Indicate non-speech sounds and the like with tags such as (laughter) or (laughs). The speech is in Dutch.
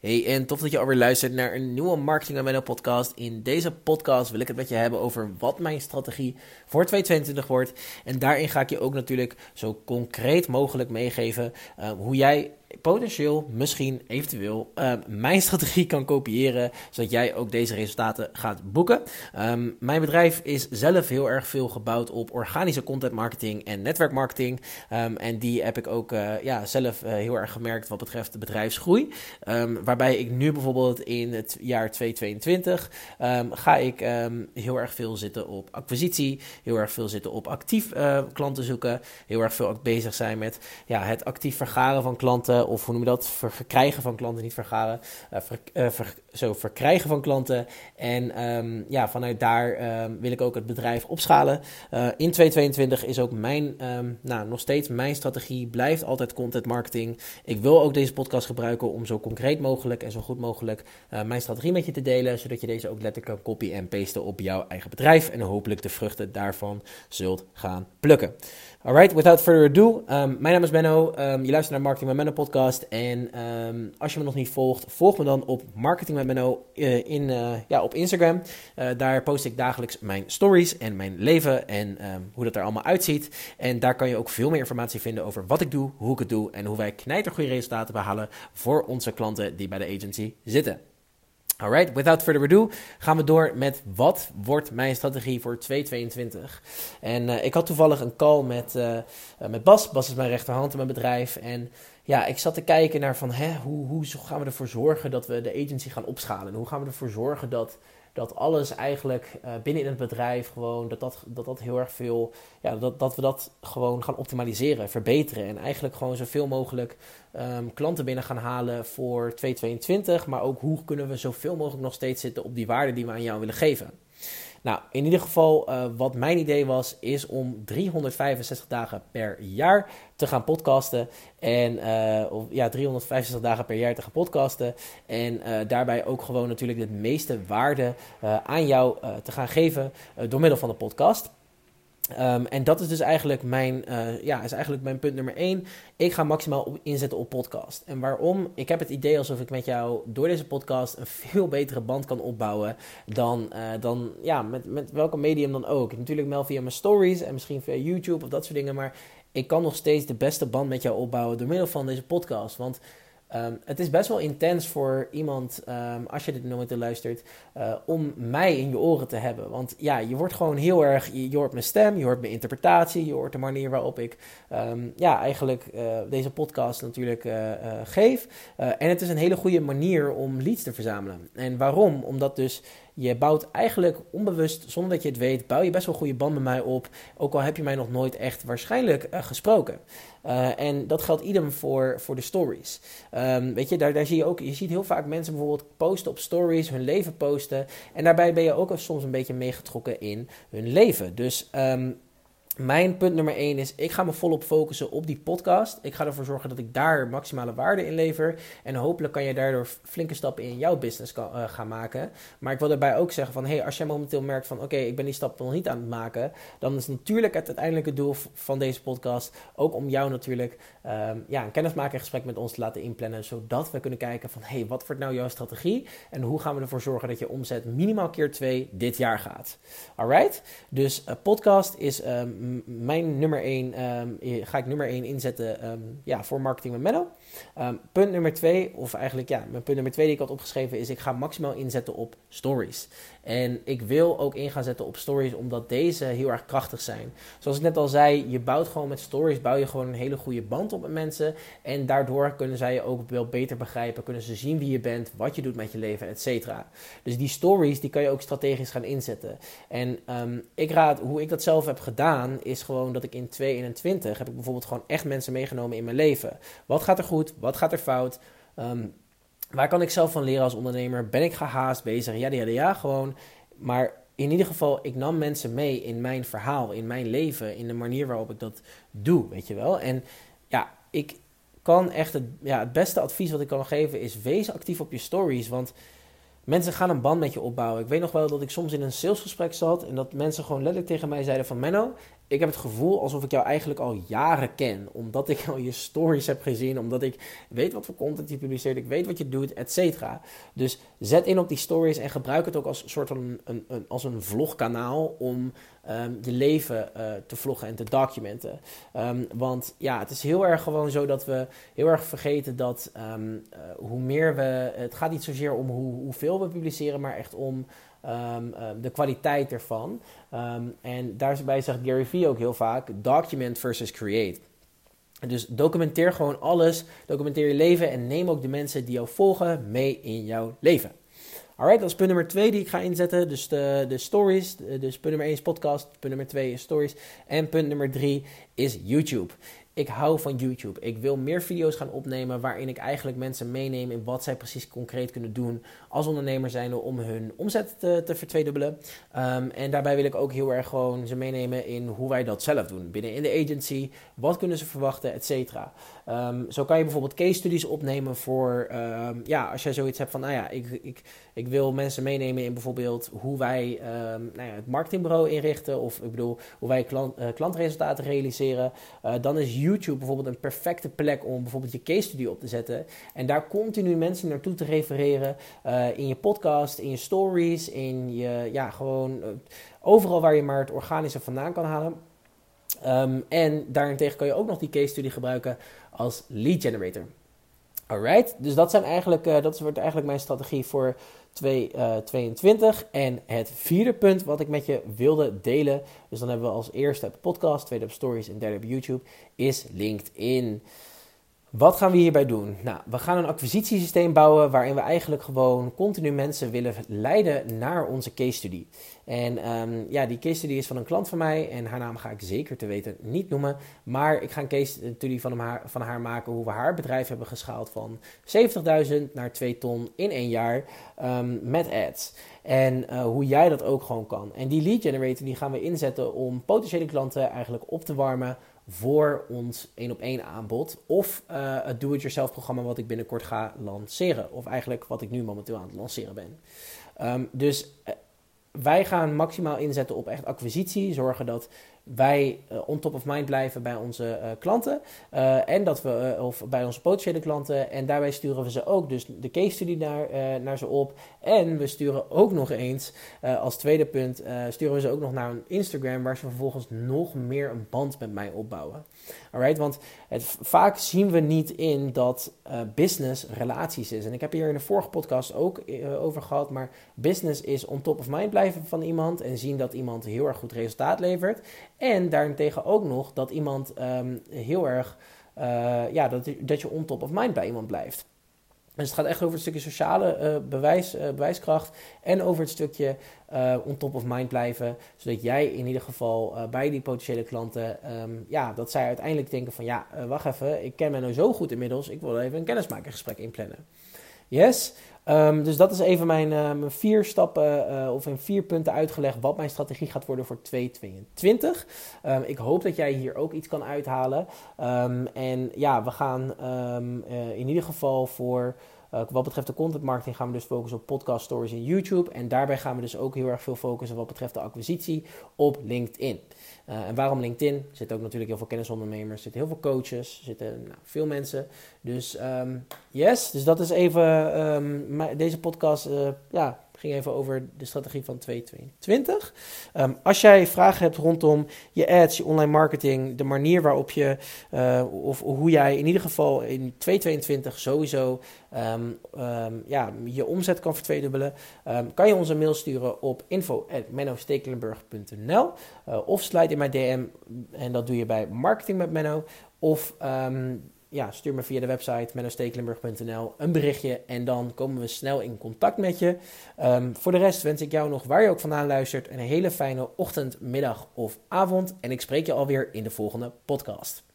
Hey, en tof dat je alweer luistert naar een nieuwe Marketing en Menno podcast. In deze podcast wil ik het met je hebben over wat mijn strategie voor 2022 wordt. En daarin ga ik je ook natuurlijk zo concreet mogelijk meegeven uh, hoe jij potentieel, misschien, eventueel, uh, mijn strategie kan kopiëren, zodat jij ook deze resultaten gaat boeken. Um, mijn bedrijf is zelf heel erg veel gebouwd op organische content marketing en netwerkmarketing. Um, en die heb ik ook uh, ja, zelf uh, heel erg gemerkt wat betreft de bedrijfsgroei. Waarbij ik nu bijvoorbeeld in het jaar 2022 ga ik heel erg veel zitten op acquisitie, heel erg veel zitten op actief klanten zoeken, heel erg veel bezig zijn met ja, het actief vergaren van klanten of hoe noem je dat? verkrijgen van klanten, niet vergaren. Ver, uh, ver, zo verkrijgen van klanten. En um, ja, vanuit daar um, wil ik ook het bedrijf opschalen. Uh, in 2022 is ook mijn, um, nou, nog steeds mijn strategie blijft altijd content marketing. Ik wil ook deze podcast gebruiken om zo concreet mogelijk en zo goed mogelijk mijn strategie met je te delen, zodat je deze ook letterlijk kan copy en pasten op jouw eigen bedrijf en hopelijk de vruchten daarvan zult gaan plukken. Alright, without further ado, mijn naam is Benno. je luistert naar Marketing met Menno podcast en als je me nog niet volgt, volg me dan op Marketing met Menno uh, in, uh, ja, op Instagram. Uh, daar post ik dagelijks mijn stories en mijn leven en um, hoe dat er allemaal uitziet. En daar kan je ook veel meer informatie vinden over wat ik doe, hoe ik het doe en hoe wij knijtergoede resultaten behalen voor onze klanten die bij de agency zitten. Alright, without further ado gaan we door met wat wordt mijn strategie voor 2022. En uh, ik had toevallig een call met, uh, met Bas. Bas is mijn rechterhand in mijn bedrijf. En ja, ik zat te kijken naar van hè, hoe, hoe gaan we ervoor zorgen dat we de agency gaan opschalen. Hoe gaan we ervoor zorgen dat, dat alles eigenlijk uh, binnen in het bedrijf gewoon, dat dat, dat dat heel erg veel, ja, dat, dat we dat gewoon gaan optimaliseren, verbeteren. En eigenlijk gewoon zoveel mogelijk um, klanten binnen gaan halen voor 2022. Maar ook hoe kunnen we zoveel mogelijk nog steeds zitten op die waarde die we aan jou willen geven. Nou, in ieder geval, uh, wat mijn idee was, is om 365 dagen per jaar te gaan podcasten. En uh, of, ja, 365 dagen per jaar te gaan podcasten. En uh, daarbij ook gewoon natuurlijk de meeste waarde aan jou te gaan geven door middel van de podcast. Um, en dat is dus eigenlijk mijn, uh, ja, is eigenlijk mijn punt nummer 1. Ik ga maximaal inzetten op podcast. En waarom? Ik heb het idee alsof ik met jou door deze podcast een (laughs) veel betere band kan opbouwen dan, uh, dan ja, met, met welke medium dan ook. Natuurlijk wel via mijn stories en misschien via YouTube of dat soort dingen. Maar ik kan nog steeds de beste band met jou opbouwen door middel van deze podcast. Want Um, het is best wel intens voor iemand, um, als je dit nooit luistert, uh, om mij in je oren te hebben. Want ja, je wordt gewoon heel erg, je, hoort mijn stem, je hoort mijn interpretatie, je hoort de manier waarop ik um, ja, eigenlijk uh, deze podcast natuurlijk uh, geef. en het is een hele goede manier om leads te verzamelen. En waarom? Omdat dus je bouwt eigenlijk onbewust, zonder dat je het weet, bouw je best wel goede band met mij op. Ook al heb je mij nog nooit echt waarschijnlijk uh, gesproken. Uh, en dat geldt idem voor, voor de stories. Um, weet je, daar, daar zie je ook, je ziet heel vaak mensen bijvoorbeeld posten op stories, hun leven posten. En daarbij ben je ook soms een beetje meegetrokken in hun leven. Dus um, mijn punt nummer 1 is: ik ga me volop focussen op die podcast. Ik ga ervoor zorgen dat ik daar maximale waarde in lever. En hopelijk kan je daardoor flinke stappen in jouw business uh, gaan maken. Maar ik wil daarbij ook zeggen: van hey, als jij momenteel merkt van oké, ik ben die stap nog niet aan het maken. Dan is natuurlijk het uiteindelijke doel van deze podcast ook om jou natuurlijk um, ja, een kennismakingsgesprek met ons te laten inplannen. Zodat we kunnen kijken van hey, wat wordt nou jouw strategie? En hoe gaan we ervoor zorgen dat je omzet minimaal keer 2 dit jaar gaat? Alright? Dus uh, podcast is. Um, mijn nummer 1 um, ga ik nummer 1 inzetten um, ja, voor marketing met Menno. Um, punt nummer 2, of eigenlijk ja, mijn punt nummer 2 die ik had opgeschreven is: ik ga maximaal inzetten op stories. En ik wil ook in gaan zetten op stories omdat deze heel erg krachtig zijn. Zoals ik net al zei, je bouwt gewoon met stories bouw je gewoon een hele goede band op met mensen. En daardoor kunnen zij je ook wel beter begrijpen, kunnen ze zien wie je bent, wat je doet met je leven, et cetera. Dus die stories die kan je ook strategisch gaan inzetten. En um, ik raad, hoe ik dat zelf heb gedaan, is gewoon dat ik in 2021 heb ik bijvoorbeeld gewoon echt mensen meegenomen in mijn leven. Wat gaat er goed? Wat gaat er fout? Um, Waar kan ik zelf van leren als ondernemer? Ben ik gehaast bezig? Ja, ja, ja, gewoon. Maar in ieder geval, ik nam mensen mee in mijn verhaal, in mijn leven, in de manier waarop ik dat doe, weet je wel. En ja, ik kan echt het, ja, het beste advies wat ik kan geven is: wees actief op je stories. Want mensen gaan een band met je opbouwen. Ik weet nog wel dat ik soms in een salesgesprek zat en dat mensen gewoon letterlijk tegen mij zeiden: van Menno, ik heb het gevoel alsof ik jou eigenlijk al jaren ken. Omdat ik al je stories heb gezien. Omdat ik weet wat voor content je publiceert. Ik weet wat je doet, et cetera. Dus zet in op die stories en gebruik het ook als soort van een, een, als een vlogkanaal om um, je leven uh, te vloggen en te documenten. Um, want ja, het is heel erg gewoon zo dat we heel erg vergeten dat um, uh, hoe meer we. Het gaat niet zozeer om hoe, hoeveel we publiceren, maar echt om. Um, um, de kwaliteit ervan. Um, en daarbij zegt Gary Vee ook heel vaak: document versus create. Dus documenteer gewoon alles, documenteer je leven en neem ook de mensen die jou volgen mee in jouw leven. Alright, dat is punt nummer twee die ik ga inzetten. Dus de, de stories. Dus punt nummer één is podcast. Punt nummer twee is stories. En punt nummer drie is YouTube ik hou van YouTube. Ik wil meer video's gaan opnemen waarin ik eigenlijk mensen meeneem in wat zij precies concreet kunnen doen als ondernemer zijn om hun omzet te, te. Um, en daarbij wil ik ook heel erg gewoon ze meenemen in hoe wij dat zelf doen. Binnen in de agency, wat kunnen ze verwachten, et cetera. Um, zo kan je bijvoorbeeld case studies opnemen voor, um, ja, als jij zoiets hebt van, nou ja, ik, ik, ik wil mensen meenemen in bijvoorbeeld hoe wij nou ja, het marketingbureau inrichten of ik bedoel, hoe wij klant, uh, klantresultaten realiseren. Uh, dan is YouTube bijvoorbeeld een perfecte plek om bijvoorbeeld je case study op te zetten. En daar continu mensen naartoe te refereren. Uh, in je podcast, in je stories, in je, ja, gewoon uh, overal waar je maar het organische vandaan kan halen. Um, en daarentegen kan je ook nog die case study gebruiken als lead generator. Alright, dus dat, zijn eigenlijk, uh, dat wordt eigenlijk mijn strategie voor 2022. Uh, en het vierde punt wat ik met je wilde delen, dus dan hebben we als eerste podcast, tweede op stories en derde op YouTube, is LinkedIn. Wat gaan we hierbij doen? Nou, we gaan een acquisitiesysteem bouwen waarin we eigenlijk gewoon continu mensen willen leiden naar onze case study. En um, ja, die case study is van een klant van mij en haar naam ga ik zeker te weten niet noemen. Maar ik ga een case study van haar, van haar maken hoe we haar bedrijf hebben geschaald van 70.000 naar 2 ton in één jaar um, met ads. En uh, hoe jij dat ook gewoon kan. En die lead generator die gaan we inzetten om potentiële klanten eigenlijk op te warmen voor ons één op één aanbod. Of uh, het do-it-yourself programma wat ik binnenkort ga lanceren. Of eigenlijk wat ik nu momenteel aan het lanceren ben. Um, dus uh, wij gaan maximaal inzetten op echt acquisitie. Zorgen dat wij uh, on top of mind blijven bij onze uh, klanten. Uh, en dat we, of bij onze potentiële klanten. En daarbij sturen we ze ook dus de case study naar, naar ze op. En we sturen ook nog eens, als tweede punt, sturen we ze ook nog naar een Instagram. Waar ze vervolgens nog meer een band met mij opbouwen. Alright, want vaak zien we niet in dat business relaties is. En ik heb hier in de vorige podcast ook over gehad. Maar business is on top of mind blijven van iemand. En zien dat iemand heel erg goed resultaat levert. En daarentegen ook nog dat iemand um, heel erg. Uh, ja, dat, dat je on top of mind bij iemand blijft. Dus het gaat echt over het stukje sociale uh, bewijs, uh, bewijskracht en over het stukje uh, on top of mind blijven. Zodat jij in ieder geval bij die potentiële klanten, um, ja, dat zij uiteindelijk denken van ja, wacht even, ik ken me nou zo goed inmiddels, ik wil even een kennismakingsgesprek inplannen. Yes, um, dus dat is even mijn, uh, mijn vier stappen uh, of in vier punten uitgelegd wat mijn strategie gaat worden voor 2022. Um, ik hoop dat jij hier ook iets kan uithalen. Um, en ja, we gaan uh, in ieder geval voor uh, wat betreft de content marketing gaan we dus focussen op podcast stories in YouTube. En daarbij gaan we dus ook heel erg veel focussen wat betreft de acquisitie op LinkedIn. Uh, en waarom LinkedIn? Er zitten ook natuurlijk heel veel kennisondernemers, er zitten heel veel coaches, er zitten nou, veel mensen. Dus um, yes, dus dat is even um, deze podcast. Uh, ja, ging even over de strategie van 2022. Um, als jij vragen hebt rondom je ads, je online marketing, de manier waarop je, uh, of hoe jij in ieder geval in 2022 sowieso um, um, ja, je omzet kan vertweedubbelen, kan je ons een mail sturen op info.mennostekelenburg.nl uh, of sluit in mijn DM en dat doe je bij Marketing met Menno of ja, stuur me via de website mennostekelenburg.nl een berichtje en dan komen we snel in contact met je. Um, voor de rest wens ik jou nog, waar je ook vandaan luistert, een hele fijne ochtend, middag of avond. En ik spreek je alweer in de volgende podcast.